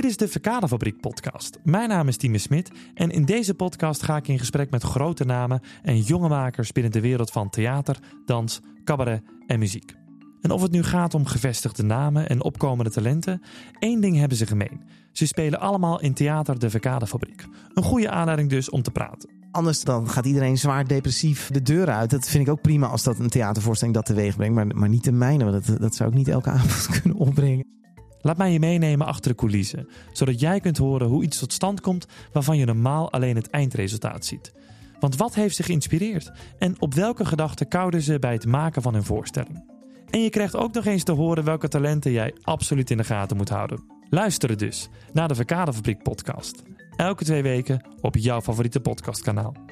Dit is de Verkadefabriek podcast. Mijn naam is Tine Smit en in deze podcast ga ik in gesprek met grote namen en jonge makers binnen de wereld van theater, dans, cabaret en muziek. En of het nu gaat om gevestigde namen en opkomende talenten, één ding hebben ze gemeen. Ze spelen allemaal in theater de Verkadefabriek. Een goede aanleiding dus om te praten. Anders dan gaat iedereen zwaar depressief de deur uit. Dat vind ik ook prima als dat een theatervoorstelling dat teweeg brengt. Maar, maar niet de mijne, want dat, dat zou ik niet elke avond kunnen opbrengen. Laat mij je meenemen achter de coulissen, zodat jij kunt horen hoe iets tot stand komt waarvan je normaal alleen het eindresultaat ziet. Want wat heeft ze geïnspireerd en op welke gedachten kouden ze bij het maken van hun voorstelling? En je krijgt ook nog eens te horen welke talenten jij absoluut in de gaten moet houden. Luister dus naar de Verkadefabriek podcast. Elke twee weken op jouw favoriete podcastkanaal.